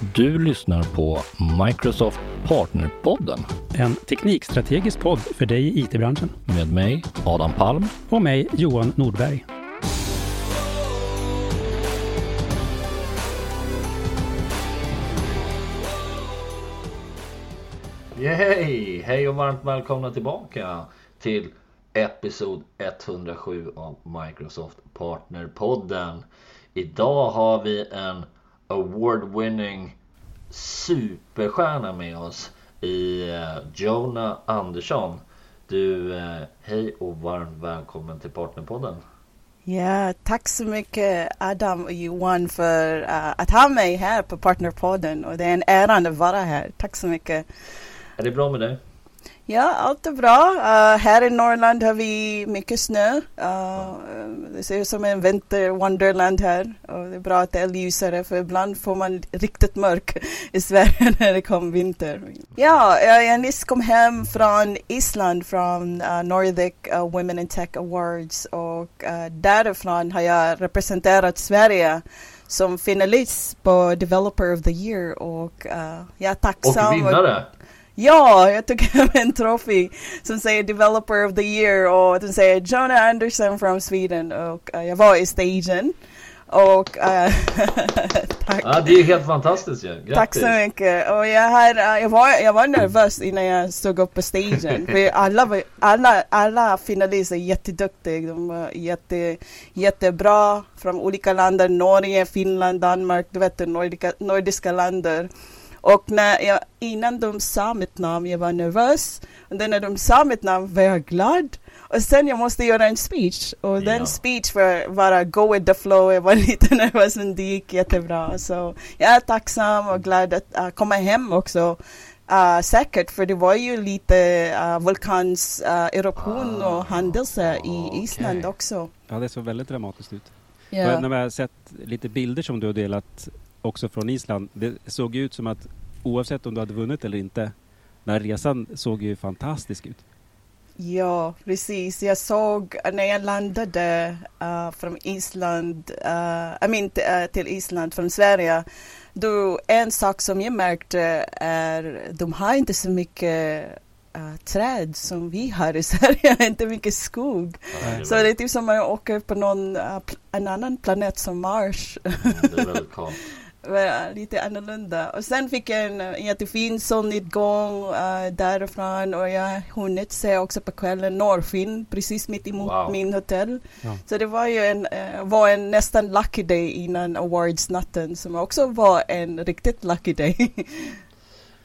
Du lyssnar på Microsoft Partnerpodden En teknikstrategisk podd för dig i IT-branschen. med mig Adam Palm. Och mig, Johan Nordberg. Yay! Hej och varmt välkomna tillbaka till episod 107 av Microsoft Partnerpodden. Idag har vi en award-winning superstjärna med oss i eh, Jonah Andersson. Du, eh, hej och varmt välkommen till Partnerpodden. Ja, tack så mycket Adam och Johan för uh, att ha mig här på Partnerpodden och det är en ära att vara här. Tack så mycket. Är det bra med dig? Ja, allt är bra. Uh, här i Norrland har vi mycket snö. Uh, det ser ut som en vinter wonderland här och det är bra att det är ljusare för ibland får man riktigt mörk i Sverige när det kommer vinter. Ja, jag, jag nyss kom hem från Island från uh, Nordic Women in Tech Awards och därifrån har jag representerat Sverige som finalist på Developer of the Year och jag är Och tacksam. vinnare! Ja, jag tog hem en trofé som säger Developer of the Year och den säger Jonah Anderson from Sweden och uh, jag var i stagen. Och uh, tack. Ja, det är helt fantastiskt ju. Grattis! Tack så mycket. Och jag, har, uh, jag, var, jag var nervös innan jag stod upp på stagen. För alla, var- alla, alla finalister är jätteduktiga. De var jätte, jättebra från olika länder. Norge, Finland, Danmark. Du vet, de nordiska, nordiska länder. Och när jag, innan de sa mitt namn, jag var nervös. Och när de sa mitt namn var jag glad. Och sen jag måste göra en speech. Och den Ja. speech var bara go with the flow. Jag var lite nervös men det gick jättebra. Så jag är tacksam och glad att uh, komma hem också. Uh, säkert, för det var ju lite uh, vulkans uh, eruption Ah, och händelse i okej. Island också. Ja, det såg väldigt dramatiskt ut. När jag har sett lite bilder som du har delat också från Island. Det såg ut som att oavsett om du hade vunnit eller inte, den här resan såg ju fantastisk ut. Ja, precis. Jag såg när jag landade uh, från Island, uh, I mean, uh, till Island från Sverige. Då en sak som jag märkte är de har inte så mycket uh, träd som vi har i Sverige, inte mycket skog. Ja, Så det är typ som att man åker på någon, uh, en annan planet som Mars. Det är väldigt kallt. Var lite annorlunda. Och sen fick jag en uh, jättefin solnedgång uh, därifrån och jag har hunnit se också på kvällen Norrfinn precis mitt emot Wow. min hotell. Ja. Så det var ju en, uh, var en nästan lucky day innan awards-natten som också var en riktigt lucky day.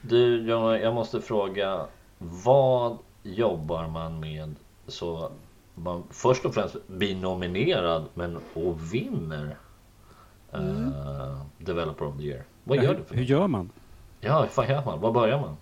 Du, Jonna, jag måste fråga. Vad jobbar man med så man först och främst blir nominerad men och vinner eh, Developer of the Year? Vad gör du för Hur gör man? Ja, vad fan gör man? Var börjar man?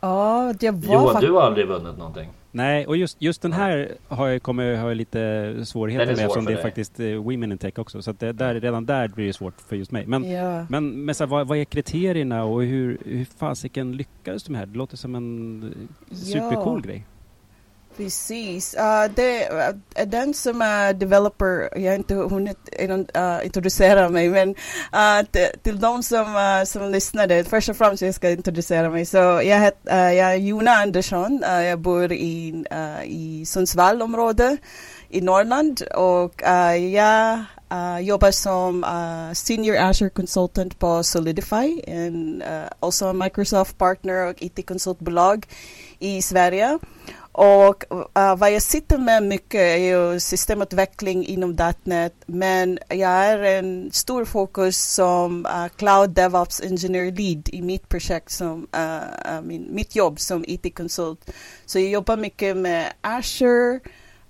Ja, det var Johan, du har aldrig vunnit någonting. Nej, och just, just den här har jag, kommer jag ha lite svårigheter med svår eftersom det är dig. faktiskt eh, Women in Tech också. Så att det, där, redan där blir det svårt för just mig. Men, Ja. men, men så här, vad, vad är kriterierna och hur, hur fasiken lyckades de här? Det låter som en supercool grej. Precis. Uh, det, uh, den som är developer, jag har inte hunnit uh, introducera mig, men ah, uh, till, till de som, uh, som lyssnade, först och främst jag ska introducera mig. Så jag, het, uh, jag är Juna Andersson, uh, jag bor i, uh, i Sundsvallområdet i Norrland och uh, jag uh, jobbar som uh, Senior Azure Consultant på Solidify, en uh, också Microsoft partner och IT-konsultbolag i Sverige. Och uh, vad jag sitter med mycket är ju systemutveckling inom .NET men jag är en stor fokus som uh, Cloud DevOps Engineer Lead i mitt projekt som uh, uh, min, mitt jobb som IT-konsult. Så jag jobbar mycket med Azure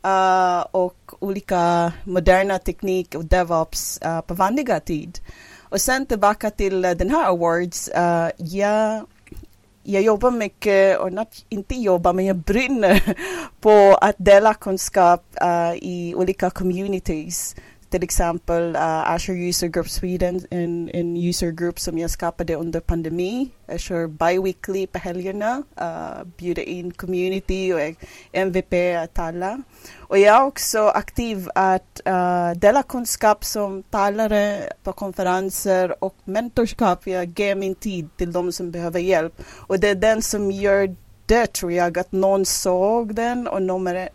uh, och olika moderna teknik och DevOps uh, på vanliga tid. Och sen tillbaka till uh, den här awards. Uh, jag jag jobbar mycket, och not, inte jobbar, men jag brinner på att dela kunskap uh, i olika communities till exempel uh, Azure User Group Sweden, en, en user group som jag skapade under pandemi. Jag kör biweekly på helgerna, uh, bjuder in community och MVP att tala. Och jag är också aktiv att uh, dela kunskap som talare på konferenser och mentorskap. Jag ger min tid till de som behöver hjälp. Och det är den som gör det tror jag att någon såg den och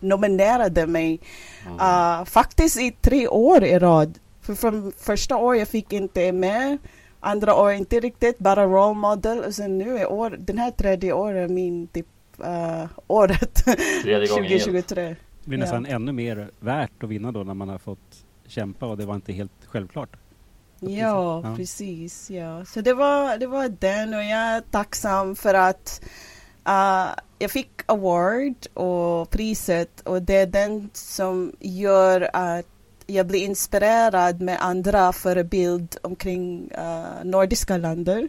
nominerade mig. Mm. Uh, faktiskt i tre år i rad. För från första året jag fick inte med, andra året inte riktigt, bara role model och sen nu är år, den här tredje året min typ uh, året. Tredje 2023. Det blir nästan ja. ännu mer värt att vinna då när man har fått kämpa och det var inte helt självklart. Ja, ja, precis. Ja. Så det var, det var den och jag är tacksam för att Uh, jag fick award och priset och det är den som gör att jag blir inspirerad med andra förebild omkring uh, nordiska länder.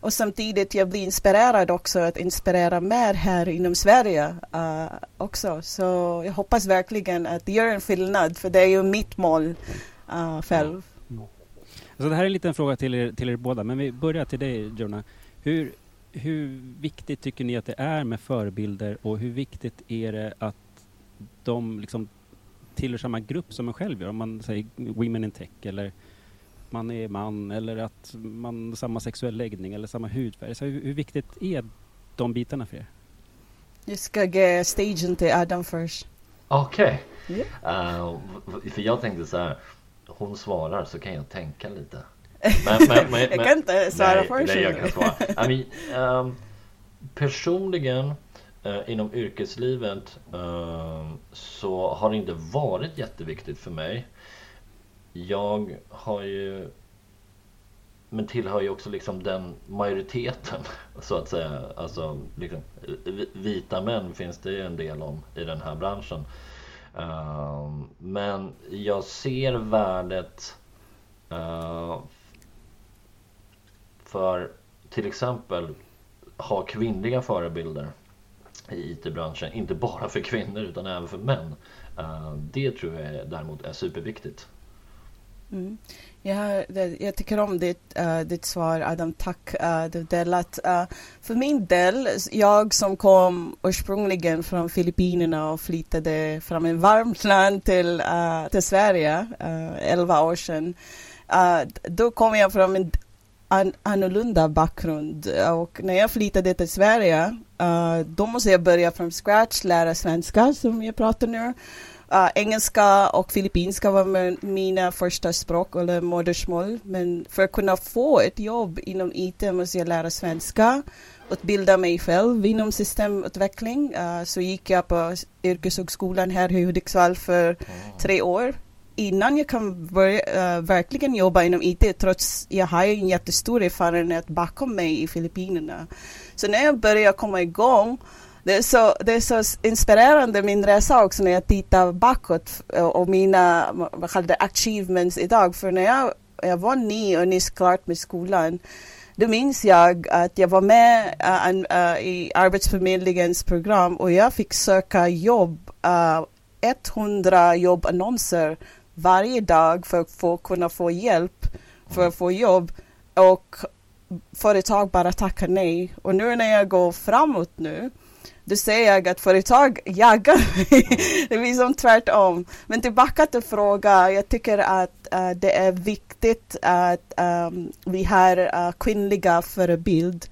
Och samtidigt jag blir inspirerad också att inspirera mer här inom Sverige uh, också. Så jag hoppas verkligen att det gör en skillnad för det är ju mitt mål uh, själv. Mm. Så det här är en liten fråga till er, till er båda, men vi börjar till dig Jonna. Hur, hur viktigt tycker ni att det är med förebilder och hur viktigt är det att de liksom tillhör samma grupp som en själv gör? Om man säger Women in Tech eller man är man eller att man har samma sexuell läggning eller samma hudfärg. Så hur, hur viktigt är de bitarna för er? Jag ska ge stagen till Adam först. Okej. Okay. Yeah. Uh, för jag tänkte så här, hon svarar så kan jag tänka lite. Men, men, men, jag kan inte svara för Nej, jag kan svara. I mean, um, personligen uh, inom yrkeslivet uh, så har det inte varit jätteviktigt för mig. Jag har ju men tillhör ju också liksom den majoriteten så att säga. Alltså liksom, vita män finns det ju en del om i den här branschen. Uh, men jag ser värdet uh, för till exempel ha kvinnliga förebilder i IT-branschen. Inte bara för kvinnor utan även för män. Eh, det tror jag däremot är superviktigt. Mm. Jag, jag tycker om ditt, uh, ditt svar Adam, tack. Uh, du delat. Uh, för min del, jag som kom ursprungligen från Filippinerna och flyttade från Värmland varmt land till, uh, till Sverige, uh, 11 år sedan. då kom jag från en an annorlunda bakgrund och när jag flyttade till Sverige uh, då måste jag börja från scratch, lära svenska som jag pratar nu. Uh, engelska och filippinska var mina första språk eller modersmål. Men för att kunna få ett jobb inom IT måste jag lära svenska, utbilda mig själv inom systemutveckling. Uh, så gick jag på yrkeshögskolan här i Hudiksvall för tre år innan jag kan börja, uh, verkligen jobba inom IT trots jag har en jättestor erfarenhet bakom mig i Filippinerna. Så när jag började komma igång det är, så, det är så inspirerande min resa också när jag tittar bakåt eh, och mina vad kallar det, achievements idag. För när jag, jag var ny och nyss klart med skolan då minns jag att jag var med uh, uh, i Arbetsförmedlingens program och jag fick söka jobb, uh, 100 jobbannonser varje dag för att få, kunna få hjälp för att få jobb och företag bara tackar nej. Och nu när jag går framåt nu då ser jag att företag jagar mig. det blir som tvärtom. Men tillbaka till frågan. Jag tycker att uh, det är viktigt att um, vi har uh, kvinnliga förebild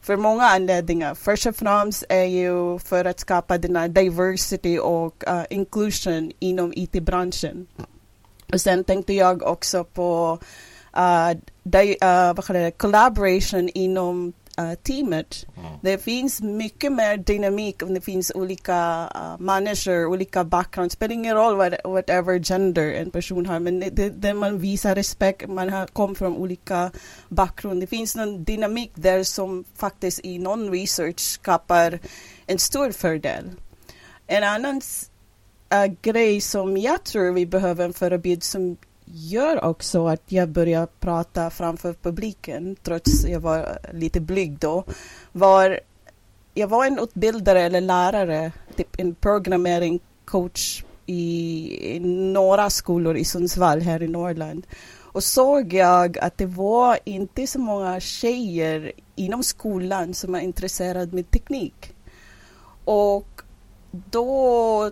för många anledningar. Först och främst är ju för att skapa den här diversity och uh, inclusion inom IT-branschen. Och sen tänkte jag också på uh, di, uh, vad det, collaboration inom uh, teamet. Mm. Det finns mycket mer dynamik om det finns olika uh, människor, olika bakgrund. spelar ingen roll what, whatever gender en person har, men det, det man visar respekt, man har, kommer från olika bakgrund. Det finns någon dynamik där som faktiskt i någon research skapar en stor fördel. En annan en grej som jag tror vi behöver en förebild som gör också att jag börjar prata framför publiken trots jag var lite blyg då var jag var en utbildare eller lärare, typ en programmering coach i, i några skolor i Sundsvall här i Norrland och såg jag att det var inte så många tjejer inom skolan som är intresserade med teknik. Och då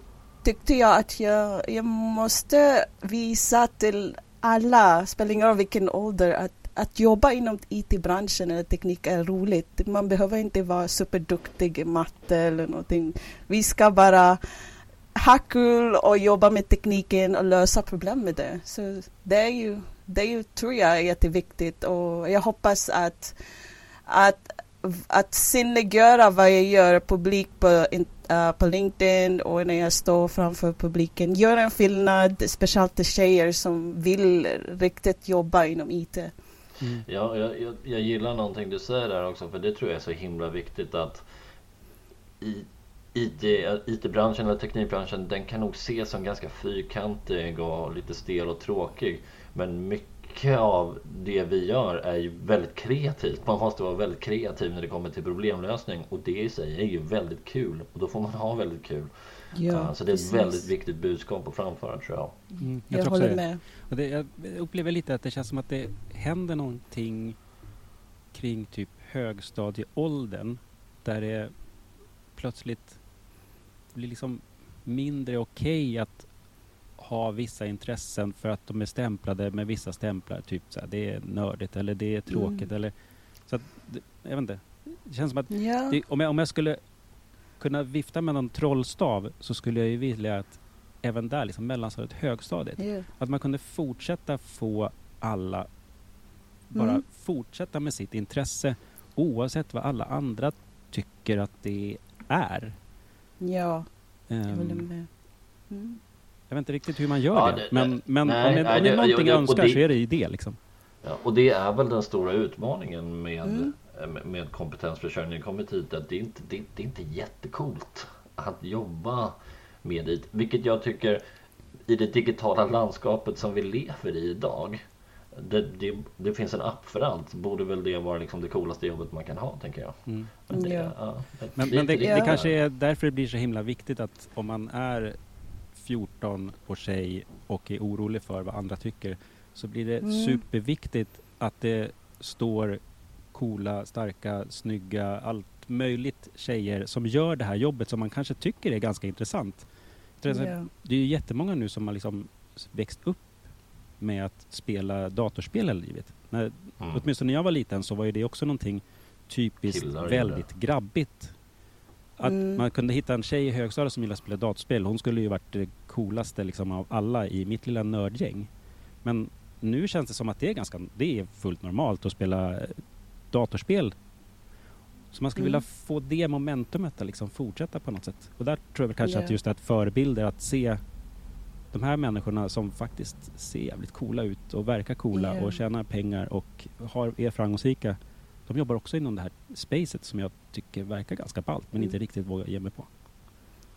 tyckte jag att jag, jag måste visa till alla, spelar ingen roll vilken ålder, att, att jobba inom IT-branschen eller teknik är roligt. Man behöver inte vara superduktig i matte eller någonting. Vi ska bara ha kul och jobba med tekniken och lösa problem med det. Så det är ju, det är ju, tror jag är jätteviktigt och jag hoppas att, att, att synliggöra vad jag gör publik på, uh, på LinkedIn och när jag står framför publiken. Gör en skillnad, speciellt till tjejer som vill riktigt jobba inom IT. Mm. Ja, jag, jag, jag, gillar någonting du säger där också för det tror jag är så himla viktigt att i IT, IT-branschen eller teknikbranschen den kan nog ses som ganska fyrkantig och lite stel och tråkig. Men mycket av det vi gör är ju väldigt kreativt. Man måste vara väldigt kreativ när det kommer till problemlösning och det i sig är ju väldigt kul och då får man ha väldigt kul. Ja, så det är ett väldigt viktigt budskap att framföra tror jag. Mm, jag, jag håller med. Och det, jag upplever lite att det känns som att det händer någonting kring typ högstadieåldern där det plötsligt blir liksom mindre okej okay att ha vissa intressen för att de är stämplade med vissa stämplar. Typ så här, det är nördigt eller det är tråkigt mm. eller... Så att, jag vet inte. Det känns som att ja. det, om, jag, om jag skulle kunna vifta med någon trollstav så skulle jag ju vilja att även där, liksom mellanstadiet, högstadiet, yeah. att man kunde fortsätta få alla bara mm. fortsätta med sitt intresse oavsett vad alla andra tycker att det är. Ja, jag håller ehm, med. Mm. Jag vet inte riktigt hur man gör ja, det, det, men, men nej, om, det, om det är någonting jag önskar det, så är det ju det liksom. Ja, och det är väl den stora utmaningen med, mm. Eh, med kompetensförsörjning kommit hit att det är inte, det, det är inte jättekult att jobba med det. Vilket jag tycker i det digitala landskapet som vi lever i idag det, det, det, finns en app för allt. Borde väl det vara liksom det coolaste jobbet man kan ha, tänker jag. Mm. Men, det, ja. Ja, men, men det, det, kanske är därför det blir så himla viktigt att om man är 14 och tjej och är orolig för vad andra tycker så blir det mm. superviktigt att det står coola, starka, snygga, allt möjligt tjejer som gör det här jobbet som man kanske tycker är ganska intressant. Yeah. Det är ju jättemånga nu som har liksom växt upp med att spela datorspel hela livet. När, mm. Åtminstone när jag var liten så var ju det också någonting typiskt Killar, väldigt grabbigt. Att mm. man kunde hitta en tjej i högstadiet som gillade att spela datorspel, hon skulle ju varit det coolaste liksom av alla i mitt lilla nördgäng. Men nu känns det som att det är ganska, det är fullt normalt att spela datorspel. Så man skulle mm. vilja få det momentumet att liksom fortsätta på något sätt. Och där tror jag kanske yeah. att just att förebilder, att se de här människorna som faktiskt ser jävligt coola ut och verkar coola yeah. och tjänar pengar och har, är framgångsrika. De jobbar också inom det här spacet som jag tycker verkar ganska ballt men mm. inte riktigt vågar ge mig på.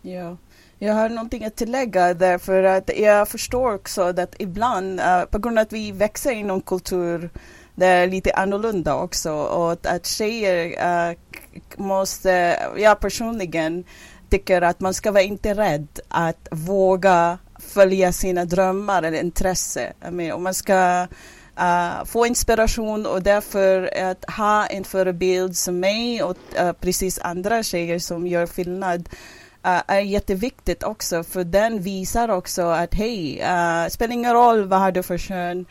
Ja, jag har någonting att tillägga därför att jag förstår också att ibland uh, på grund av att vi växer inom kultur det är lite annorlunda också och att tjejer uh, måste, jag personligen tycker att man ska vara inte rädd att våga följa sina drömmar eller intresse. om man ska uh, få inspiration och därför att ha en förebild som mig och uh, precis andra tjejer som gör skillnad uh, är jätteviktigt också för den visar också att hej, uh, spelar ingen roll vad har du för kön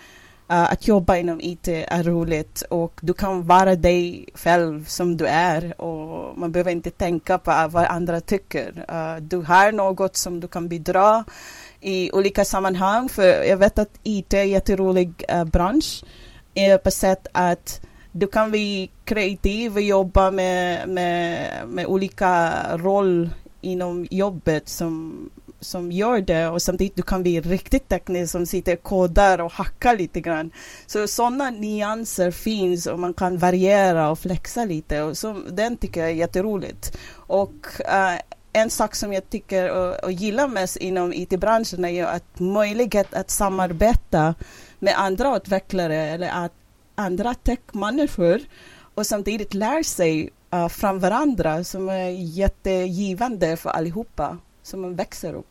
Uh, att jobba inom IT är roligt och du kan vara dig själv som du är och man behöver inte tänka på vad andra tycker. Uh, du har något som du kan bidra i olika sammanhang för jag vet att IT är en jätterolig uh, bransch uh, på sätt att du kan bli kreativ och jobba med, med, med olika roll inom jobbet som, som gör det och samtidigt du kan bli riktigt teknisk som sitter och kodar och hackar lite grann. Så sådana nyanser finns och man kan variera och flexa lite och så, den tycker jag är jätteroligt. Och uh, en sak som jag tycker och, och gillar mest inom IT-branschen är ju att möjlighet att samarbeta med andra utvecklare eller att andra techmänniskor och samtidigt lär sig uh, från varandra som är jättegivande för allihopa som man växer upp.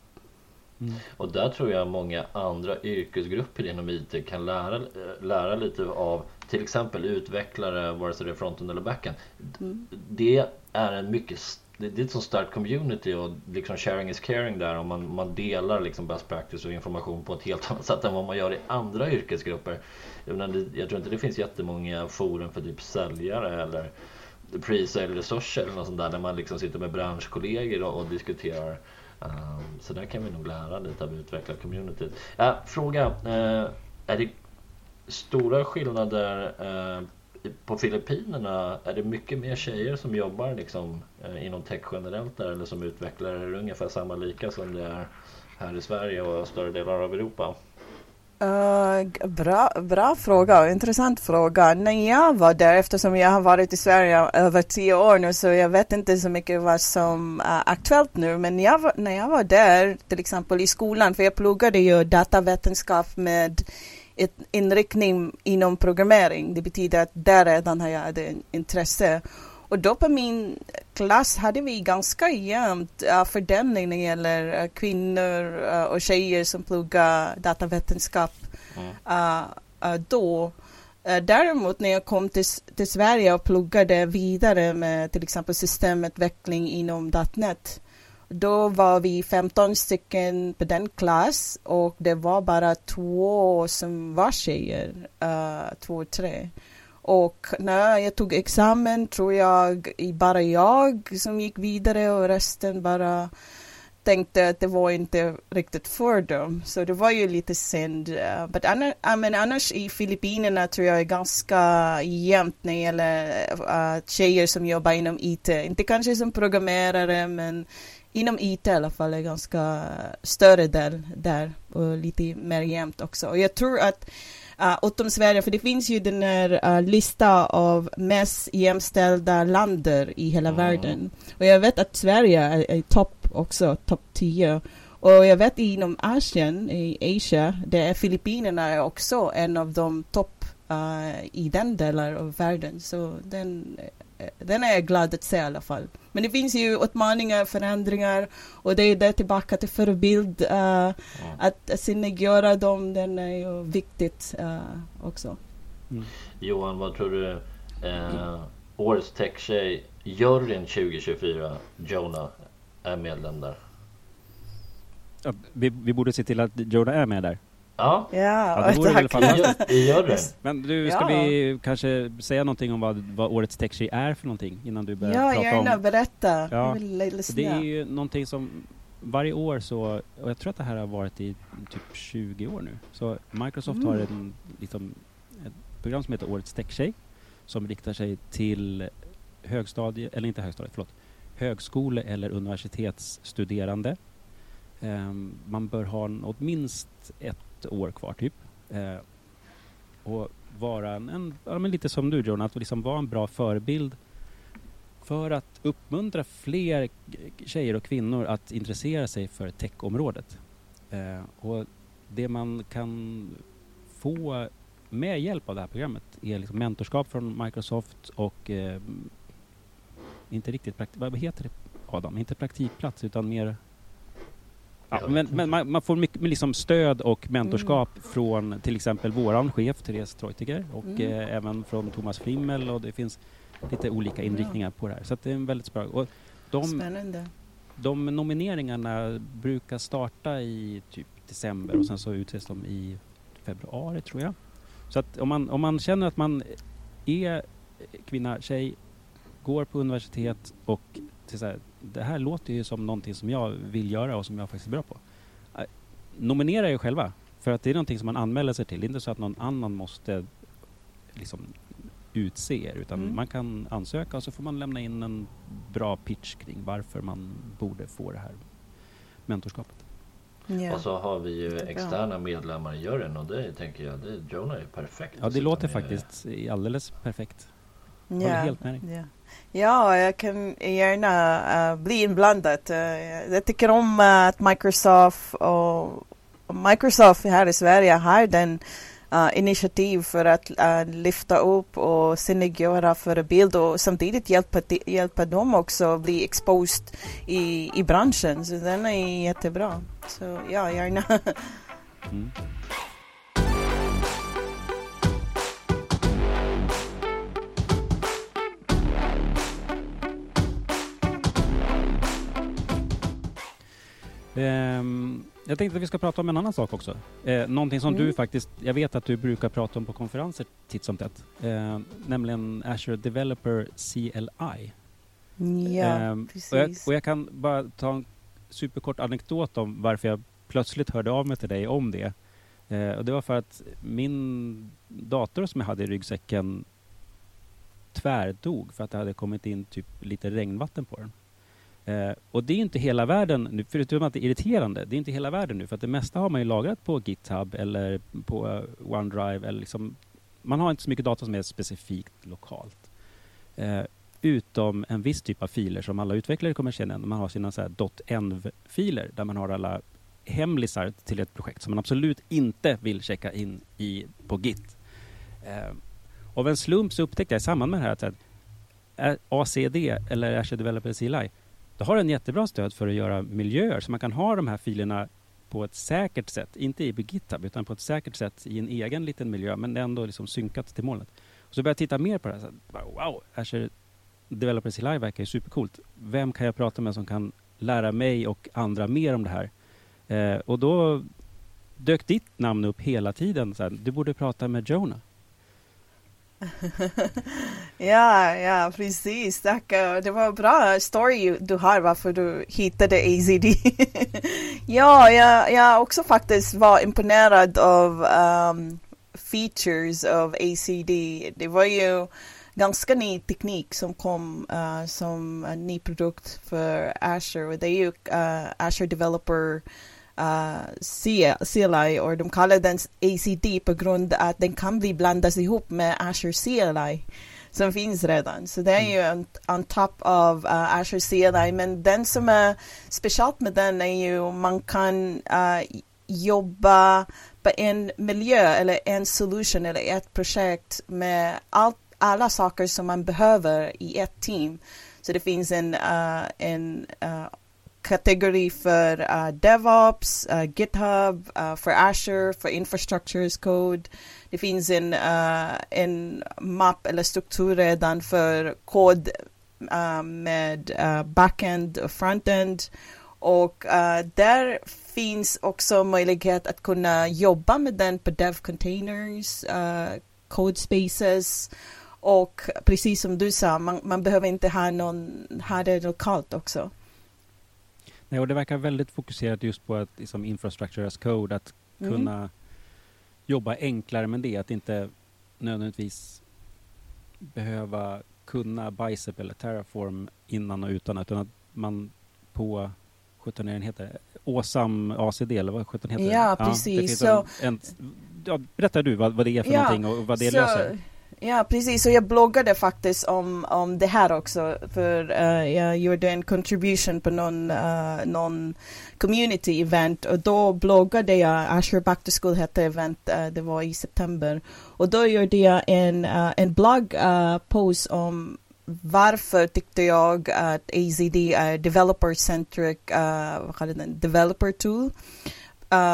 Mm. Och där tror jag många andra yrkesgrupper inom IT kan lära, lära lite av till exempel utvecklare, vare sig det är fronten eller backen. Mm. Det är en mycket det det är ett så starkt community och liksom sharing is caring där och man, man delar liksom best practice och information på ett helt annat sätt än vad man gör i andra yrkesgrupper. Jag, menar, det, jag tror inte det finns jättemånga forum för typ säljare eller pre-sale resurser eller något sånt där där man liksom sitter med branschkollegor och, och diskuterar. Um, så där kan vi nog lära lite av utveckla communityt. Ja, fråga, eh, är det stora skillnader eh, på Filippinerna? Är det mycket mer tjejer som jobbar liksom, eh, inom tech generellt där eller som utvecklare? Är det ungefär samma lika som det är här i Sverige och större delar av Europa? Uh, bra, bra fråga och intressant fråga. När jag var där, eftersom jag har varit i Sverige över tio år nu så jag vet inte så mycket vad som är aktuellt nu. Men jag när jag var där, till exempel i skolan, för jag pluggade ju datavetenskap med ett inriktning inom programmering. Det betyder att där redan har jag hade intresse. Och då på min klass hade vi ganska jämnt uh, fördelning när det gäller uh, kvinnor uh, och tjejer som pluggar datavetenskap Mm. uh, då. Däremot när jag kom till, till Sverige och pluggade vidare med till exempel systemutveckling inom .NET då var vi 15 stycken på den klass och det var bara två som var tjejer, uh, två, tre. Och när jag tog examen tror jag bara jag som gick vidare och resten bara tänkte att det var inte riktigt för dem. Så det var ju lite synd. Uh, but annars, I mean, annars i Filippinerna tror jag är ganska jämnt när det gäller uh, tjejer som jobbar inom IT. Inte kanske som programmerare men inom IT i alla fall är ganska större del där och lite mer jämnt också. Och jag tror att uh, utom Sverige, för det finns ju den här uh, lista av mest jämställda länder i hela Mm. världen. Och jag vet att Sverige är, är topp också, topp 10. Och jag vet inom Asien, i Asia, det är Filippinerna är också en av de topp uh, i den delen av världen. Så den, den är jag glad att se i alla fall. Men det finns ju utmaningar, förändringar och det är det tillbaka till förebild. Uh, Mm. att synliggöra dem, den är ju viktigt uh, också. Mm. Johan, vad tror du? Eh, årets techtjej, juryn 2024, Jonah, är medlem där. Ja, vi, vi borde se till att Jonah är med där. Ja, Ja, Ja, det vore väl fantastiskt. i juryn. Men du, ska Ja. vi kanske säga någonting om vad, vad årets techtjej är för någonting innan du börjar Ja, prata gärna om... berätta. Ja. Vill För lyssna. det är ju någonting som varje år så, och jag tror att det här har varit i typ 20 år nu. Så Microsoft Mm. har en, liksom, ett program som heter Årets Techtjej som riktar sig till högstadie, eller inte högstadie, förlåt, högskole eller universitetsstuderande. Ehm, man bör ha en, minst ett år kvar typ. Eh, och vara en, en ja, men lite som du John, att liksom vara en bra förebild för att uppmuntra fler tjejer och kvinnor att intressera sig för techområdet. Eh, och det man kan få med hjälp av det här programmet är liksom mentorskap från Microsoft och eh, inte riktigt praktik, vad heter det Adam? Inte praktikplats utan mer Ja, men, men man, man får mycket liksom stöd och mentorskap Mm. från till exempel våran chef Therese Treutiger och Mm. eh, även från Thomas Frimmel och det finns lite olika inriktningar på det här. Så det är en väldigt bra. Och de, Spännande. de nomineringarna brukar starta i typ december och sen så utses de i februari tror jag. Så att om man, om man känner att man är kvinna, tjej, går på universitet och till så här, det här låter ju som någonting som jag vill göra och som jag faktiskt är bra på. Eh, Nominera er själva. För att det är någonting som man anmäler sig till. Det är inte så att någon annan måste liksom utse er utan Mm. man kan ansöka och så får man lämna in en bra pitch kring varför man borde få det här mentorskapet. Ja. Och så har vi ju externa medlemmar i juryn och det tänker jag, det, Jonah är perfekt. Ja, det låter faktiskt alldeles perfekt. Håller Ja. helt med dig. Ja. ja, jag kan gärna uh, bli inblandad. Uh, jag tycker om uh, att Microsoft och Microsoft här i Sverige har den initiativ för att lyfta upp och synliggöra förebild och samtidigt hjälpa, hjälpa dem också att bli exposed i, i branschen. Så den är jättebra. Så ja, gärna. Mm. Um, jag tänkte att vi ska prata om en annan sak också. Eh, någonting som mm. du faktiskt, jag vet att du brukar prata om på konferenser titt som tätt. Eh, nämligen Azure Developer CLI. Ja, eh, precis. Och jag, och jag, kan bara ta en superkort anekdot om varför jag plötsligt hörde av mig till dig om det. Eh, och det var för att min dator som jag hade i ryggsäcken tvärdog för att det hade kommit in typ lite regnvatten på den. Eh, och det är inte hela världen, nu, förutom att det är irriterande, det är inte hela världen nu för att det mesta har man ju lagrat på GitHub eller på eh, OneDrive eller liksom, man har inte så mycket data som är specifikt lokalt. Eh, utom en viss typ av filer som alla utvecklare kommer känna igen. Man har sina .env-filer där man har alla hemlisar till ett projekt som man absolut inte vill checka in i på Git. Eh, av en slump så upptäckte jag i samband med det här att eh, ACD, eller Azure Developer CLI, det har den jättebra stöd för att göra miljöer så man kan ha de här filerna på ett säkert sätt, inte i GitHub utan på ett säkert sätt i en egen liten miljö men ändå liksom synkat till molnet. Och så började jag titta mer på det här. Så, wow, Azure Developers Live verkar ju supercoolt. Vem kan jag prata med som kan lära mig och andra mer om det här? Eh, och då dök ditt namn upp hela tiden. Så här, du borde prata med Jonah. ja, ja, precis. Tack. Det var en bra story du har varför du hittade AZD. ja, jag, jag också faktiskt var imponerad av um, features av ACD. Det var ju ganska ny teknik som kom uh, som en ny produkt för Azure. Och det är ju uh, Azure Developer uh, CLI och de kallar den ACD på grund av att den kan bli blandas ihop med Azure CLI som finns redan. Så det är ju on, on top of uh, Azure CLI. Men den som är speciellt med den är ju man kan uh, jobba på en miljö eller en solution eller ett projekt med allt, alla saker som man behöver i ett team. Så det finns en, uh, en uh, kategori för uh, DevOps, uh, GitHub, uh, för Azure, för Infrastructure as Code. Det finns en, uh, en mapp eller struktur redan för kod uh, med uh, backend och frontend. Och uh, där finns också möjlighet att kunna jobba med den på dev containers, uh, code spaces och precis som du sa, man, man behöver inte ha, någon, ha det lokalt också. Nej, och det verkar väldigt fokuserat just på att liksom, infrastructure as code, att mm. kunna jobba enklare med det, att inte nödvändigtvis behöva kunna Bicep eller Terraform innan och utan, utan att man på 17 heter Åsam ACD eller vad 17 heter Ja, precis. Så, en, en, ja, berättar du vad, vad det är för ja, någonting och vad det så, löser? Ja, precis. Och jag bloggade faktiskt om, om det här också. För uh, jag gjorde en contribution på någon, uh, någon community event. Och då bloggade jag, Azure Back to School hette event, uh, det var i september. Och då gjorde jag en, en bloggpost om varför tyckte jag att AZD är developer-centric, vad kallar den, developer tool.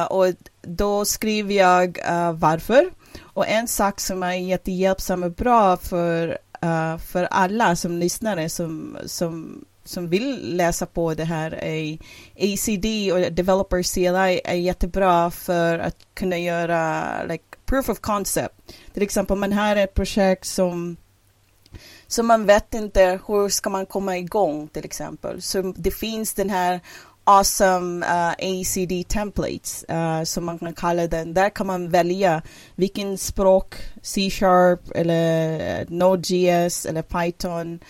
och då skrev jag varför. Och en sak som är jättehjälpsam och bra för, uh, för alla som lyssnare som, som, som vill läsa på det här är ACD och Developer CLI är jättebra för att kunna göra like, proof of concept. Till exempel man har ett projekt som så man vet inte hur ska man komma igång till exempel. Så det finns den här awesome uh, ACD templates uh, som man kan kalla den. Där kan man välja vilken språk, C-sharp eller uh, Node.js eller Python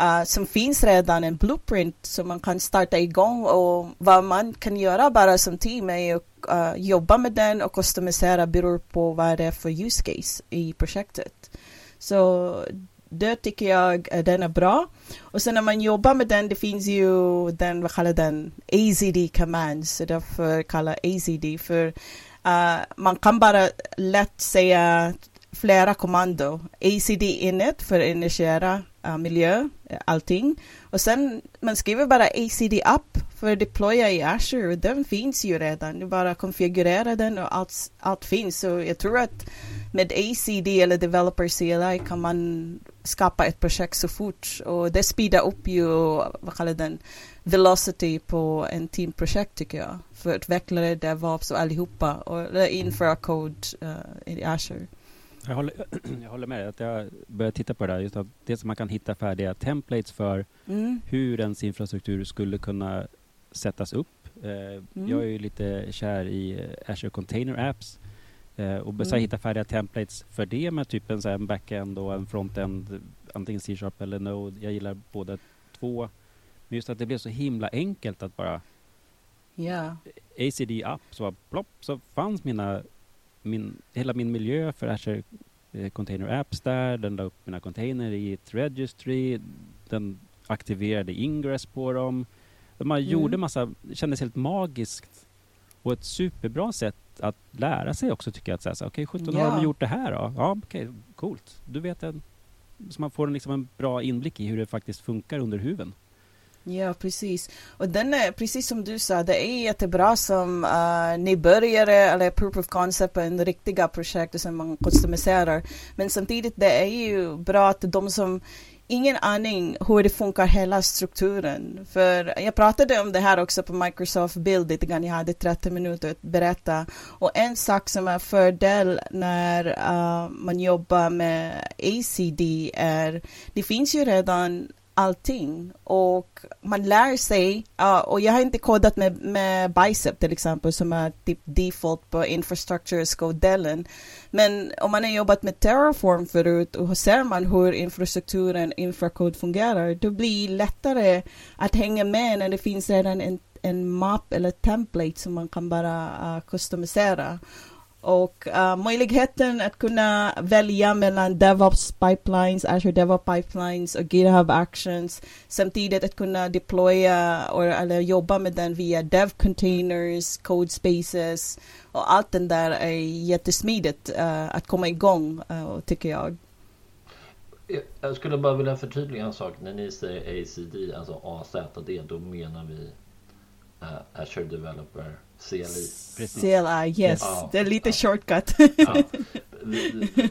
uh, som finns redan en blueprint som man kan starta igång och vad man kan göra bara som team är att uh, jobba med den och customisera beror på vad det är för use case i projektet. Så det tycker jag eh, den är bra. Och sen när man jobbar med den, det finns ju den, vad kallar den, AZD commands, så därför kallar AZD för uh, man kan bara lätt säga flera kommando. ACD init för initiera uh, miljö, allting. Och sen man skriver bara ACD up för att deploya i Azure. Den finns ju redan. Du bara konfigurerar den och allt, allt finns. Så jag tror att med ACD eller Developer CLI kan man skapa ett projekt så fort och det speedar upp ju, vad kallar den, velocity på en teamprojekt tycker jag. För utvecklare, DevOps och allihopa och införa code uh, i Azure. Jag håller, jag håller med att jag börjar titta på det där. Just att det som man kan hitta färdiga templates för mm. hur ens infrastruktur skulle kunna sättas upp. Eh, mm. Jag är ju lite kär i eh, Azure Container Apps eh, och mm. hitta färdiga templates för det med typ en, så en backend och en frontend, antingen C-sharp eller Node. Jag gillar båda två. Men just att det blev så himla enkelt att bara yeah. ACD up, så plopp, så fanns mina min, hela min miljö för Azure eh, Container Apps där. Den la upp mina container i ett registry. Den aktiverade ingress på dem. Man mm. gjorde massa, det kändes helt magiskt. Och ett superbra sätt att lära sig också tycker jag. Att säga okej, okay, 17 ja. har de gjort det här då? Ja, okej, okay, coolt. Du vet en, så man får en, liksom en bra inblick i hur det faktiskt funkar under huven. Ja, precis. Och den är, precis som du sa, det är jättebra som uh, nybörjare eller proof of concept på en riktiga projekt som man customiserar. Men samtidigt det är ju bra att de som ingen aning hur det funkar hela strukturen. För jag pratade om det här också på Microsoft Build lite grann. Jag hade 30 minuter att berätta. Och en sak som är fördel när uh, man jobbar med ACD är det finns ju redan allting. Och man lär sig uh, och jag har inte kodat med, med Bicep till exempel som är typ default på infrastructure-skodellen men om man har jobbat med Terraform förut och ser man hur infrastrukturen infrakod fungerar då blir det lättare att hänga med när det finns redan en, en map eller template som man kan bara uh, customisera och uh, möjligheten att kunna välja mellan DevOps pipelines, Azure DevOps pipelines och GitHub Actions samtidigt att kunna deploya or, eller jobba med den via dev containers, code spaces och allt den där är jättesmidigt uh, att komma igång uh, tycker jag. Jag skulle bara vilja förtydliga en sak. När ni säger ACD, alltså AZD, då menar vi uh, Azure Developer CLI. Precis. CLI, yes. Ja, det är lite ja. shortcut. ja.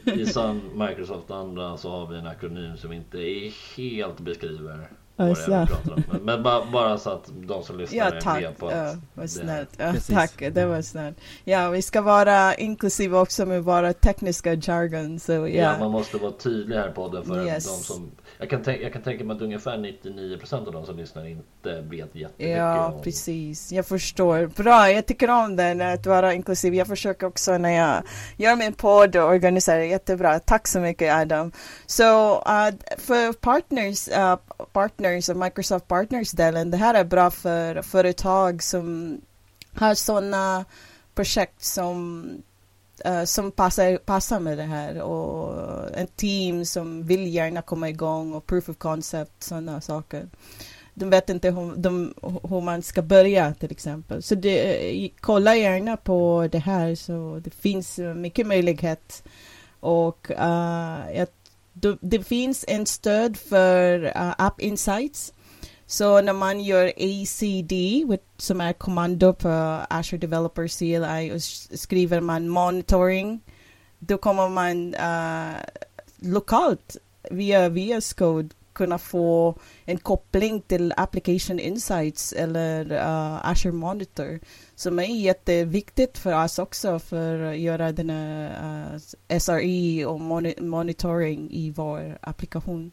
I Microsoft och andra så har vi en akronym som inte är helt beskriver vad det är vi pratar om. Men, men bara, bara, så att de som lyssnar ja, tack. är med på att ja, vad snällt. Ja, tack, det var snällt. Ja, vi ska vara inklusiva också med våra tekniska jargon. Så, ja. ja, man måste vara tydlig här på podden för yes. de som jag kan, jag kan tänka mig att ungefär 99% av de som lyssnar inte vet jättemycket Ja, om... precis. Jag förstår. Bra, jag tycker om den, att vara inklusiv. Jag försöker också när jag gör min podd och organiserar. Jättebra. Tack så mycket Adam. Så uh, för partners, uh, partners och Microsoft Partners-delen, det här är bra för företag som har sådana projekt som uh, som passar, passar med det här och en team som vill gärna komma igång och proof of concept, sådana saker. De vet inte hur, de, hur man ska börja till exempel. Så det, eh, kolla gärna på det här så det finns mycket möjlighet. Och uh, jag, det finns en stöd för uh, App Insights så när man gör ACD, som är kommando på Azure Developer CLI, och skriver man monitoring, då kommer man uh, lokalt via VS Code kunna få en koppling till Application Insights eller uh, Azure Monitor som är jätteviktigt för oss också för att göra den uh, eh, SRE och monitoring i vår applikation.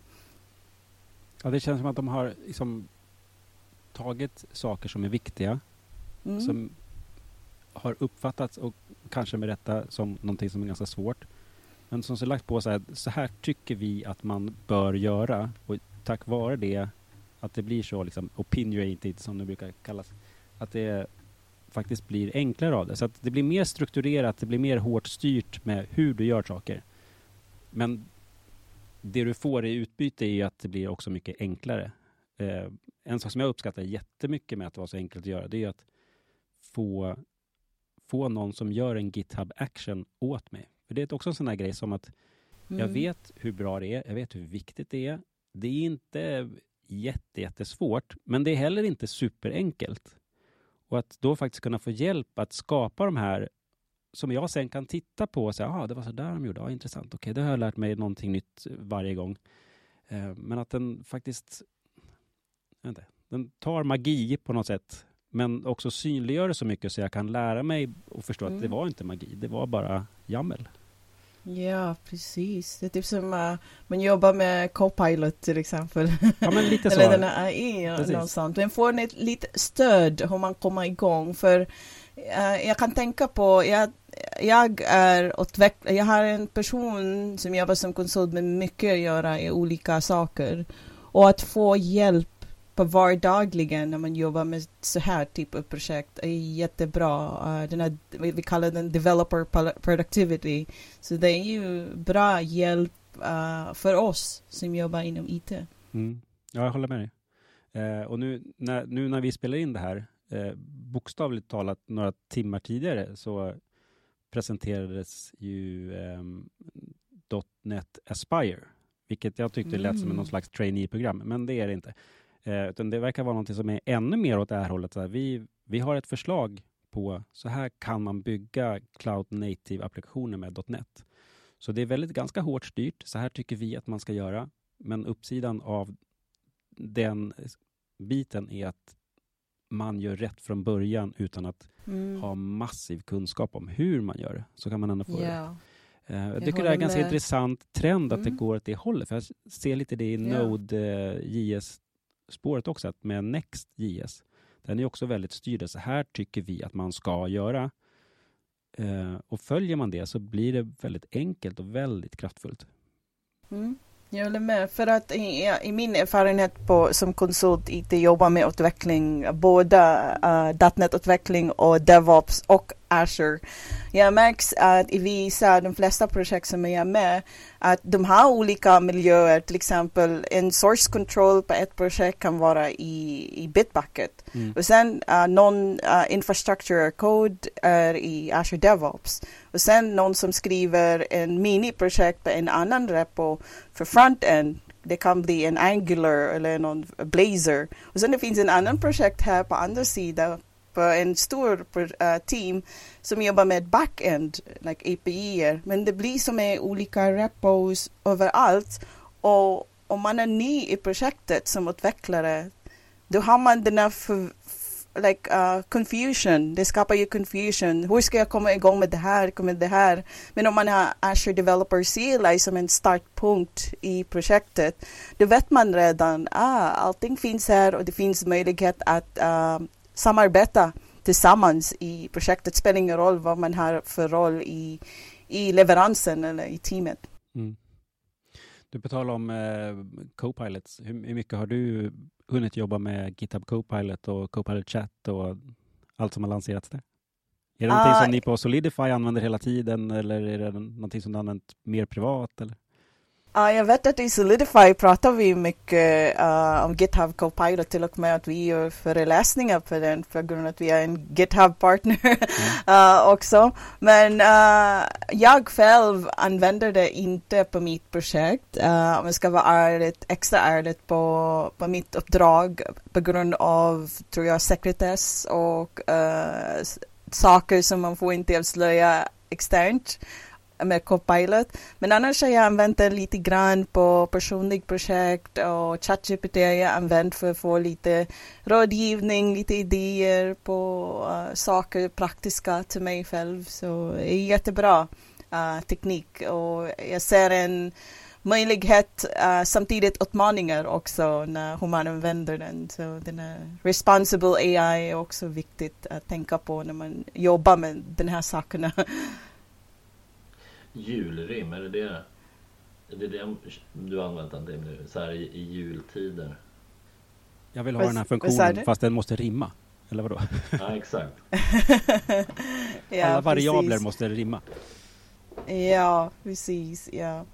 Ja, det känns som att de har liksom tagit saker som är viktiga, mm. som har uppfattats och kanske med rätta som någonting som är ganska svårt. Men som så lagt på så här, så här tycker vi att man bör göra och tack vare det att det blir så liksom opinionated som det brukar kallas, att det faktiskt blir enklare av det. Så att det blir mer strukturerat, det blir mer hårt styrt med hur du gör saker. Men det du får i utbyte är att det blir också mycket enklare. Eh, en sak som jag uppskattar jättemycket med att det var så enkelt att göra, det är att få, få någon som gör en GitHub action åt mig. För det är också en sån här grej som att jag Mm. vet hur bra det är, jag vet hur viktigt det är. Det är inte jätte, jättesvårt, men det är heller inte superenkelt. Och att då faktiskt kunna få hjälp att skapa de här som jag sen kan titta på och säga, ah, det var så där de gjorde, ah, intressant, okej, det har jag lärt mig någonting nytt varje gång. Eh, men att den faktiskt, inte, den tar magi på något sätt, men också synliggör det så mycket så jag kan lära mig och förstå att det Mm. var inte magi, det var bara jammel. Ja, precis. Det är typ som uh, man jobbar med Copilot till exempel. Ja, men lite så. Eller den här AI sånt. Men får ni lite stöd hur man kommer igång. För Eh, jag kan tänka på, jag, jag är jag har en person som jobbar som konsult med mycket att göra i olika saker. Och att få hjälp på vardagligen när man jobbar med så här typ av projekt är jättebra. Uh, den här, vi kallar den developer productivity. Så det är ju bra hjälp uh, för oss som jobbar inom IT. Mm. Ja, jag håller med dig. Och nu när, nu när vi spelar in det här, eh, bokstavligt talat några timmar tidigare, så presenterades ju ehm, .NET Aspire, vilket jag tyckte lät som Mm. någon slags trainee-program, men det är det inte. Eh, utan det verkar vara något som är ännu mer åt det här hållet. Så här, vi, vi har ett förslag på så här kan man bygga Cloud Native-applikationer med .NET. Så det är väldigt ganska hårt styrt. Så här tycker vi att man ska göra. Men uppsidan av den biten är att man gör rätt från början utan att Mm. ha massiv kunskap om hur man gör det. Så kan man ändå få det. Ja. Eh, Jag Jag tycker det är en ganska med. intressant trend att det Mm. går åt det hållet. För jag ser lite det i Ja. Node.js-spåret också, att med Next.js, den är också väldigt styrd. Så här tycker vi att man ska göra. Eh, och följer man det så blir det väldigt enkelt och väldigt kraftfullt. Mm. Jag håller med. För att i, i min erfarenhet på, som konsult IT jobbar med utveckling, både eh, uh, datnetutveckling och DevOps och Azure. Jag märks att i vissa, de flesta projekt som jag är med, att de har olika miljöer. Till exempel en source control på ett projekt kan vara i, i Bitbucket. Mm. Och sen uh, någon uh, infrastructure code är i Azure DevOps. Och sen någon som skriver en mini-projekt på en annan repo för front-end. Det kan bli en Angular eller någon Blazor. Och sen det finns en annan projekt här på andra sidan på eh, en stor uh, team som jobbar med backend, like API. Men det blir som är olika repos överallt. Och om man är ny i projektet som utvecklare, då har man den här för, like, uh, confusion. Det skapar ju confusion. Hur ska jag komma igång med det här, med det här? Men om man har Azure Developer CLI som en startpunkt i projektet, då vet man redan, ah, allting finns här och det finns möjlighet att uh, samarbeta tillsammans i projektet. Det spelar ingen roll vad man har för roll i, i leveransen eller i teamet. Mm. Du tal om eh, Copilots, hur, hur mycket har du hunnit jobba med GitHub Copilot och Copilot Chat och allt som har lanserats där? Är det någonting Ah, som ni på Solidify använder hela tiden eller är det någonting som du använt mer privat? Eller? Ja, jag vet att i Solidify pratar vi mycket uh, om GitHub Copilot till och med att vi gör föreläsningar på den för grund av att vi är en GitHub-partner uh, också. Men uh, jag själv använder det inte på mitt projekt. Om jag ska vara ärligt, extra ärligt på, på mitt uppdrag på grund av, tror jag, sekretess och saker som man får inte avslöja externt med Copilot. Men annars har jag använt den lite grann på personligt projekt och ChatGPT har jag använt för att få lite rådgivning, lite idéer på uh, saker praktiska till mig själv. Så det är jättebra uh, teknik och jag ser en möjlighet, uh, samtidigt utmaningar också när hur man använder den. Så den är responsible AI är också viktigt att tänka på när man jobbar med den här sakerna. Julrim, är det det? Är det det du har använt den till nu? Så här i, i jultider? Jag vill ha Vad- den här vad sa funktionen du? fast den måste rimma. Eller vadå? Ja, exakt. Ja, Alla variabler precis. måste rimma. Ja, precis. Ja.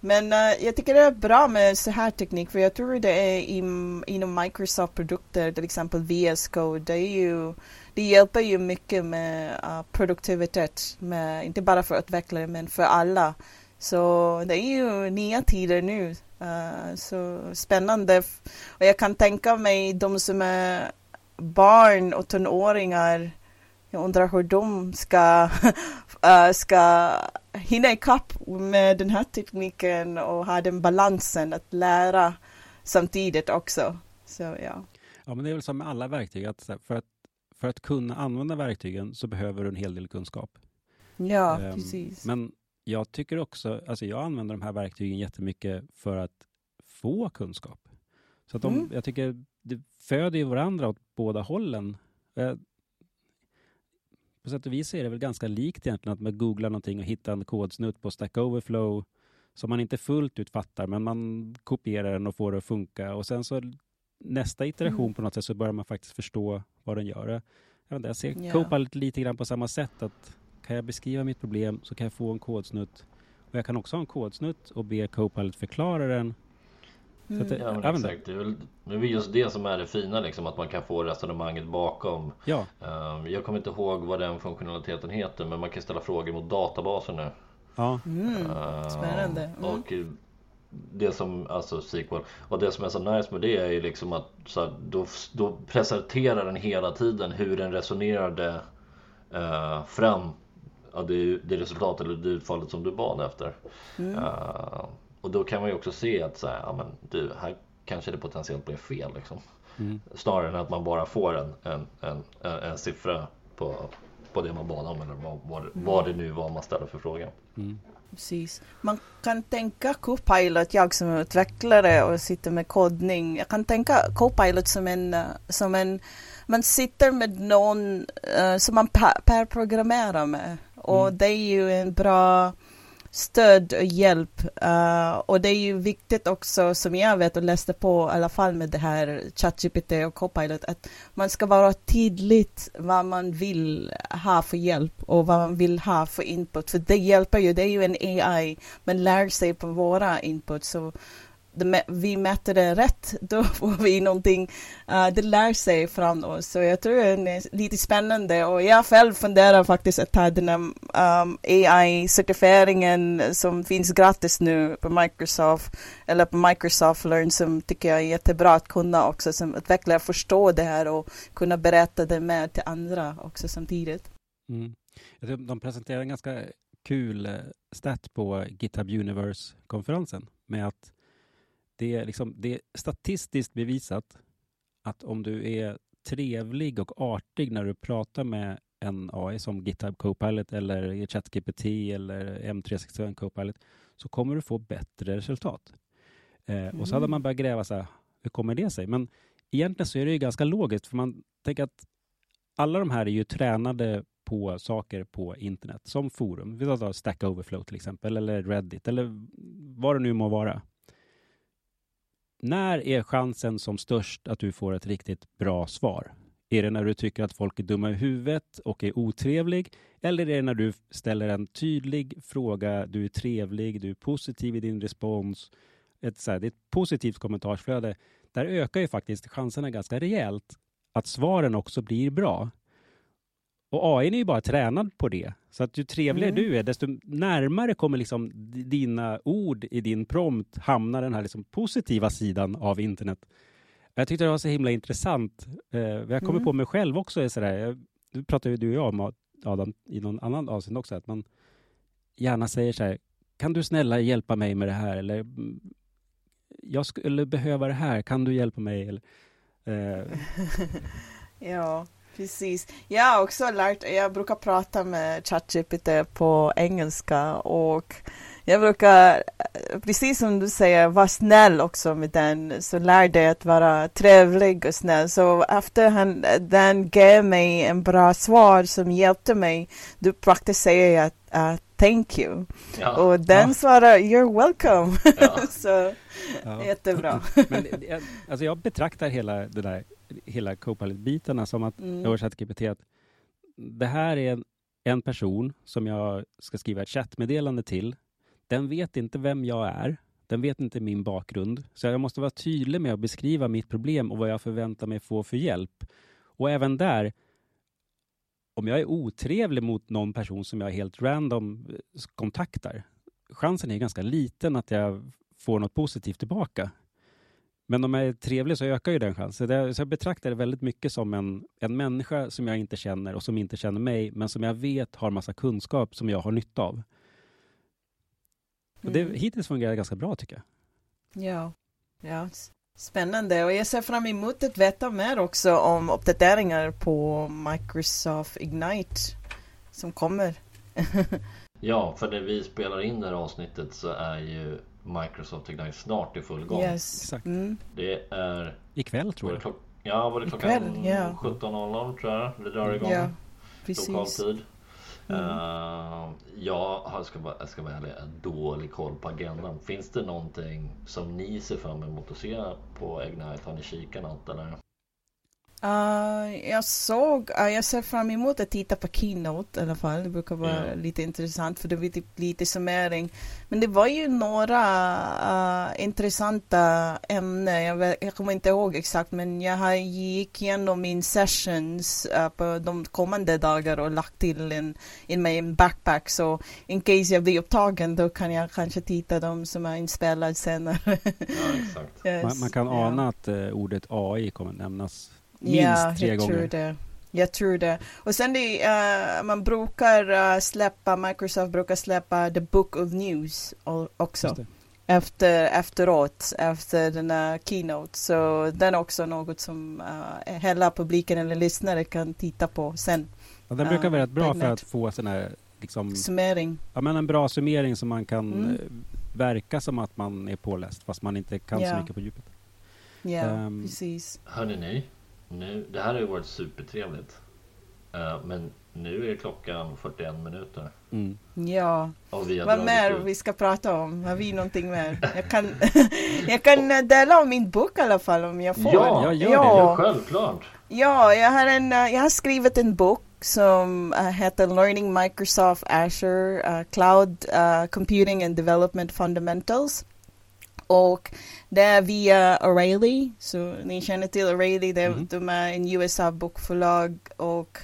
Men eh, jag tycker det är bra med så här teknik för jag tror det är im, inom Microsoft produkter, till exempel VS Code, det är ju det hjälper ju mycket med uh, produktivitet, med, inte bara för utvecklare men för alla. Så det är ju nya tider nu. Uh, så spännande. Och jag kan tänka mig de som är barn och tonåringar. Jag undrar hur de ska, uh, ska hinna ikapp med den här tekniken och ha den balansen att lära samtidigt också. Så, ja. ja, men det är väl som med alla verktyg, att för att, för att kunna använda verktygen så behöver du en hel del kunskap. Ja, um, precis. Men jag tycker också, alltså jag använder de här verktygen jättemycket för att få kunskap. Så att de, mm. jag tycker det föder ju varandra åt båda hållen. På sätt och vis är det väl ganska likt egentligen att man googlar någonting och hittar en kodsnutt på Stack Overflow som man inte fullt ut fattar, men man kopierar den och får det att funka och sen så nästa iteration mm. på något sätt så börjar man faktiskt förstå vad den gör. Jag, inte, jag ser yeah. Copilot lite grann på samma sätt att kan jag beskriva mitt problem så kan jag få en kodsnutt och jag kan också ha en kodsnutt och be Copilot förklara den Mm. Det, ja, men exakt. Det är, väl, det är just det som är det fina liksom, att man kan få resonemanget bakom. Ja. Um, jag kommer inte ihåg vad den funktionaliteten heter men man kan ställa frågor mot databaser nu. Ja. Mm. Uh, Spännande. Mm. Och det som, alltså SQL, och det som är så nice med det är ju liksom att så här, då, då presenterar den hela tiden hur den resonerade uh, fram ja, det, det resultat eller det utfallet som du bad efter. Mm. Uh, och då kan man ju också se att så här, ja, men du, här kanske det potentiellt blev fel. Liksom. Mm. Snarare än att man bara får en, en, en, en, en siffra på, på det man bad om eller vad, vad, mm. vad det nu var man ställer för fråga. Precis. Man kan tänka Copilot, jag som är utvecklare och sitter med kodning, jag kan tänka Copilot som en, som en man sitter med någon uh, som man per programmerar med och mm. det är ju en bra stöd och hjälp. Uh, och det är ju viktigt också, som jag vet och läste på i alla fall med det här ChatGPT och Copilot, att man ska vara tydligt vad man vill ha för hjälp och vad man vill ha för input. För det hjälper ju, det är ju en AI, man lär sig på våra input. Så vi mäter det rätt, då får vi någonting, uh, det lär sig från oss. Så jag tror det är lite spännande och jag själv funderar faktiskt att ta den här ehm, um, AI-certifieringen som finns gratis nu på Microsoft, eller på Microsoft Learn som tycker jag är jättebra att kunna också som utvecklare förstå det här och kunna berätta det med till andra också samtidigt. Mm. De presenterar en ganska kul eh, stat på GitHub Universe-konferensen med att det är, liksom, det är statistiskt bevisat att om du är trevlig och artig när du pratar med en AI som GitHub Copilot eller ChatGPT eller M365 Copilot så kommer du få bättre resultat. Eh, mm. Och så hade man börjat gräva så här, hur kommer det sig? Men egentligen så är det ju ganska logiskt för man tänker att alla de här är ju tränade på saker på internet som forum. Vi tar Stack Overflow till exempel eller Reddit eller vad det nu må vara när är chansen som störst att du får ett riktigt bra svar? Är det när du tycker att folk är dumma i huvudet och är otrevlig? Eller är det när du ställer en tydlig fråga, du är trevlig, du är positiv i din respons, ett, så här, det är ett positivt kommentarsflöde. Där ökar ju faktiskt chanserna ganska rejält att svaren också blir bra. Och AI är ju bara tränad på det. Så att ju trevligare mm. du är, desto närmare kommer liksom dina ord i din prompt hamna den här liksom positiva sidan av internet. Jag tyckte det var så himla intressant. Eh, jag kommer mm. på mig själv också. Är sådär, pratar ju du och jag om Adam i någon annan avseende också, att man gärna säger så här, kan du snälla hjälpa mig med det här? Eller mm, jag skulle behöva det här, kan du hjälpa mig? Eller, eh. ja. Precis. Jag har också lärt, jag brukar prata med ChatGPT på engelska och jag brukar, precis som du säger, vara snäll också med den. Så lär dig att vara trevlig och snäll. Så efter han, den gav mig en bra svar som hjälpte mig, då praktiserar jag att uh, thank you. Ja. Och den ja. svarar you're welcome. Ja. så ja. jättebra. Men, alltså jag betraktar hela det där hela Copilot-bitarna som att mm. översatt GPT att det här är en, en person som jag ska skriva ett chattmeddelande till. Den vet inte vem jag är. Den vet inte min bakgrund. Så jag måste vara tydlig med att beskriva mitt problem och vad jag förväntar mig få för hjälp. Och även där, om jag är otrevlig mot någon person som jag helt random eh, kontaktar, chansen är ganska liten att jag får något positivt tillbaka. Men om jag är trevlig så ökar ju den chansen. Så jag betraktar det väldigt mycket som en, en människa som jag inte känner och som inte känner mig, men som jag vet har massa kunskap som jag har nytta av. Och det, Mm. hittills fungerar det ganska bra tycker jag. Ja. ja, spännande. Och jag ser fram emot att veta mer också om uppdateringar på Microsoft Ignite som kommer. Ja, för när vi spelar in det här avsnittet så är ju Microsoft Ignite snart i full gång. Yes. Exakt. Mm. Det är... Ikväll tror jag. klock, ja, var det klockan Ikväll, ja. 17.00 tror jag det drar igång. Ja, lokal precis. tid. Mm. Eh, jag, ska vara, jag ska vara ärlig, dålig koll på agendan. Finns det någonting som ni ser fram emot att se på Ignite? Har ni kikat något eller? Uh, jag såg, uh, jag ser fram emot att titta på Keynote i alla fall. Det brukar vara Ja. lite intressant för det blir typ lite summering. Men det var ju några uh, intressanta ämnen. Jag, vet, jag kommer inte ihåg exakt men jag har gick igenom min sessions uh, på de kommande dagar och lagt till en, in min backpack. Så in case jag blir upptagen då kan jag kanske titta de som är inspelade senare. Ja, exakt. Yes, Man, man kan ja. ana att ordet AI kommer nämnas minst ja, tre jag gånger. Tror det. Jag tror det. Och sen det, eh, man brukar eh, släppa, Microsoft brukar släppa The Book of News också. Efter, efteråt, efter den här keynote. Så den är också något som uh, hela publiken eller lyssnare kan titta på sen. Ja, den brukar vara rätt bra för att få sån här, liksom, Summering. ja, men en bra summering som man kan Mm. verka som att man är påläst fast man inte kan så Ja. mycket på djupet. Ja, Ehm. precis. Hörni ni, nu, det här har ju varit supertrevligt. Eh, men nu är klockan 41 minuter. Mm. Ja, vad mer ut. vi ska prata om? Har vi någonting mer? Jag kan, jag kan eh, dela om min bok i alla fall om jag får. Ja, Ja, gör det. ja, självklart. Ja, jag har, en, eh, jag har skrivit en bok som heter Learning Microsoft Azure eh, Cloud Computing and Development Fundamentals. Och det är via O'Reilly, så ni känner till O'Reilly, det, Mhm. de är en USA-bokförlag och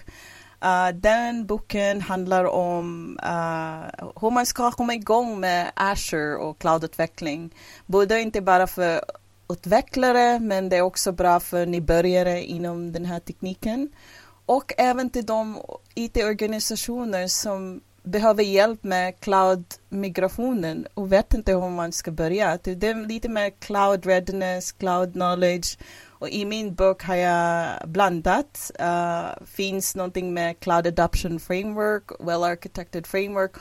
eh, den boken handlar om eh, hur man ska komma igång med Azure och cloudutveckling. Både inte bara för utvecklare men det är också bra för nybörjare inom den här tekniken. Och även till de IT-organisationer som behöver hjälp med cloud-migrationen och vet inte hur man ska börja. Det är lite mer cloud readiness, cloud knowledge och i min bok har jag blandat. Uh, finns någonting med cloud adoption framework, well architected framework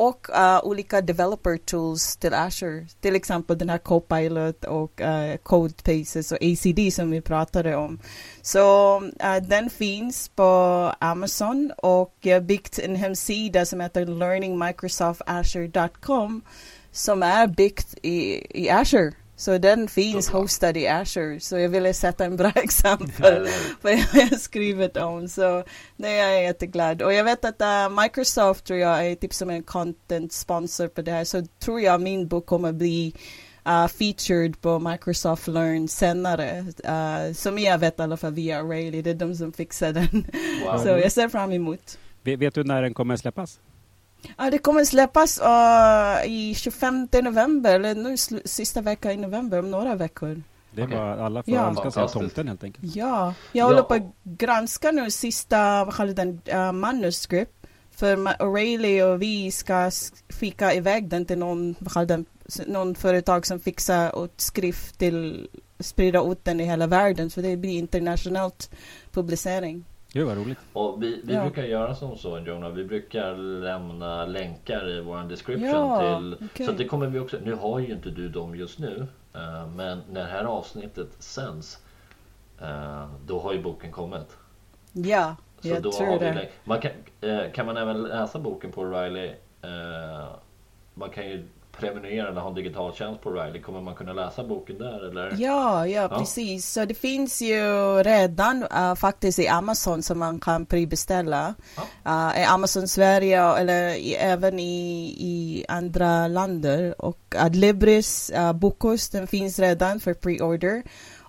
och uh, olika developer tools till Azure. Till exempel den här Copilot och uh, Codepaces och ACD som vi pratade om. Så uh, den finns på Amazon och jag har byggt en hemsida som heter learningmicrosoftazure.com som är byggt i, i Azure. Så den finns Så bra. hostad i Azure. Så jag ville sätta en bra exempel hur? vad jag har skrivit om. Så det är jag jätteglad. Och jag vet att uh, Microsoft tror jag är typ som en content sponsor på det här. Så tror jag min bok kommer bli uh, featured på Microsoft Learn senare. Uh, som jag vet i alla fall via O'Reilly. Det är de som fixar den. Wow. Så jag ser fram emot. Vet, vet du när den kommer släppas? Ja, det kommer släppas uh, i 25 november, eller nu sista veckan i november, om några veckor. Det är Okej. bara alla får Ja. önska sig Fantastiskt. tomten helt enkelt. Ja, jag håller Ja. på att granska nu sista, vad kallar den, uh, manuskript. För O'Reilly och vi ska skicka iväg den till någon, vad kallar den, någon företag som fixar ut skrift till, sprida ut den i hela världen. Så det blir internationellt publicering. Gud vad roligt. Och vi, vi Ja. brukar göra som så Jonna, vi brukar lämna länkar i våran description Ja, till okej. Så det kommer vi också, nu har ju inte du dem just nu eh, Men när det här avsnittet sänds eh, Då har ju boken kommit Ja, Så jag då tror har vi det. man kan, eh, kan man även läsa boken på eh, Man kan ju prenumererade har en digital tjänst på O'Reilly. Kommer man kunna läsa boken där eller? Ja, ja, precis. Så det finns ju redan uh, faktiskt i Amazon som man kan prebeställa. Ja. Uh, I Amazon Sverige eller i, även i, i andra länder. Och Adlibris, uh, Bokus, den finns redan för pre-order.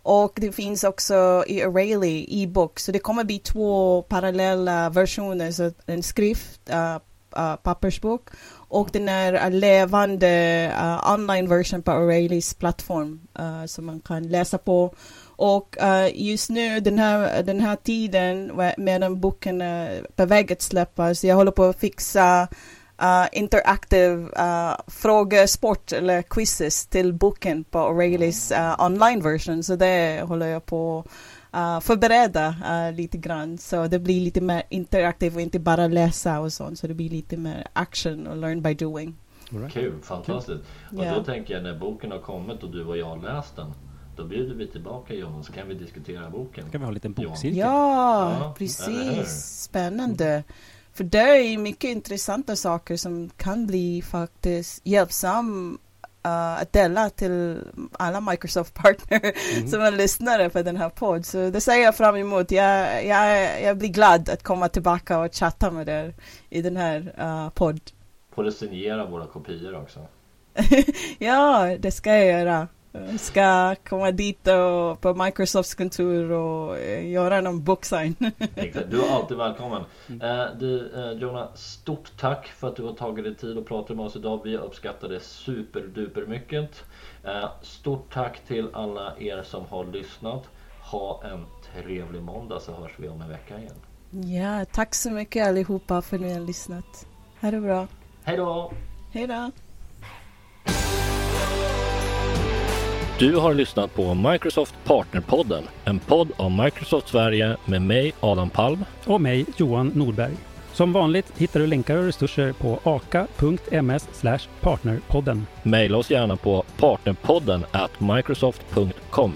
Och det finns också i O'Reilly e-book. Så det kommer bli två parallella versioner. Så en skrift, uh, uh, pappersbok och den är eh, levande uh, online version på O'Reillys plattform uh, som man kan läsa på. Och uh, just nu den här, den här tiden medan boken är på väg att släppas, jag håller på att fixa uh, interactive uh, frågesport eller quizzes till boken på O'Reillys uh, online version. Så det håller jag på uh, förbereda uh, lite grann. Så det blir lite mer interaktivt och inte bara läsa och sånt. Så det blir lite mer action och learn by doing. Right. Kul, fantastiskt. Cool. Och yeah. då tänker jag när boken har kommit och du och jag läst den. Då bjuder vi tillbaka John så kan vi diskutera boken. Kan vi ha en liten bokcirkel? Ja, ja precis. Spännande. För det är mycket intressanta saker som kan bli faktiskt hjälpsam uh, att dela till alla Microsoft partner mm. som är lyssnare på den här podden. Så det ser jag fram emot. Jag, jag, jag blir glad att komma tillbaka och chatta med er i den här uh, podd. Får du signera våra kopior också? ja, det ska jag göra. Jag ska komma dit och på Microsofts kontor och eh, göra någon booksign. Du är alltid välkommen. Mm. du, eh, Jonah, stort tack för att du har tagit dig tid att prata med oss idag. Vi uppskattar det superduper mycket. stort tack till alla er som har lyssnat. Ha en trevlig måndag så hörs vi om en vecka igen. Ja, tack så mycket allihopa för att ni har lyssnat. Ha det bra. Hej då! Hej då! Du har lyssnat på Microsoft Partnerpodden, en podd om Microsoft Sverige med mig Adam Palm och mig Johan Nordberg. Som vanligt hittar du länkar och resurser på aka.ms partnerpodden. Maila oss gärna på partnerpodden at microsoft.com.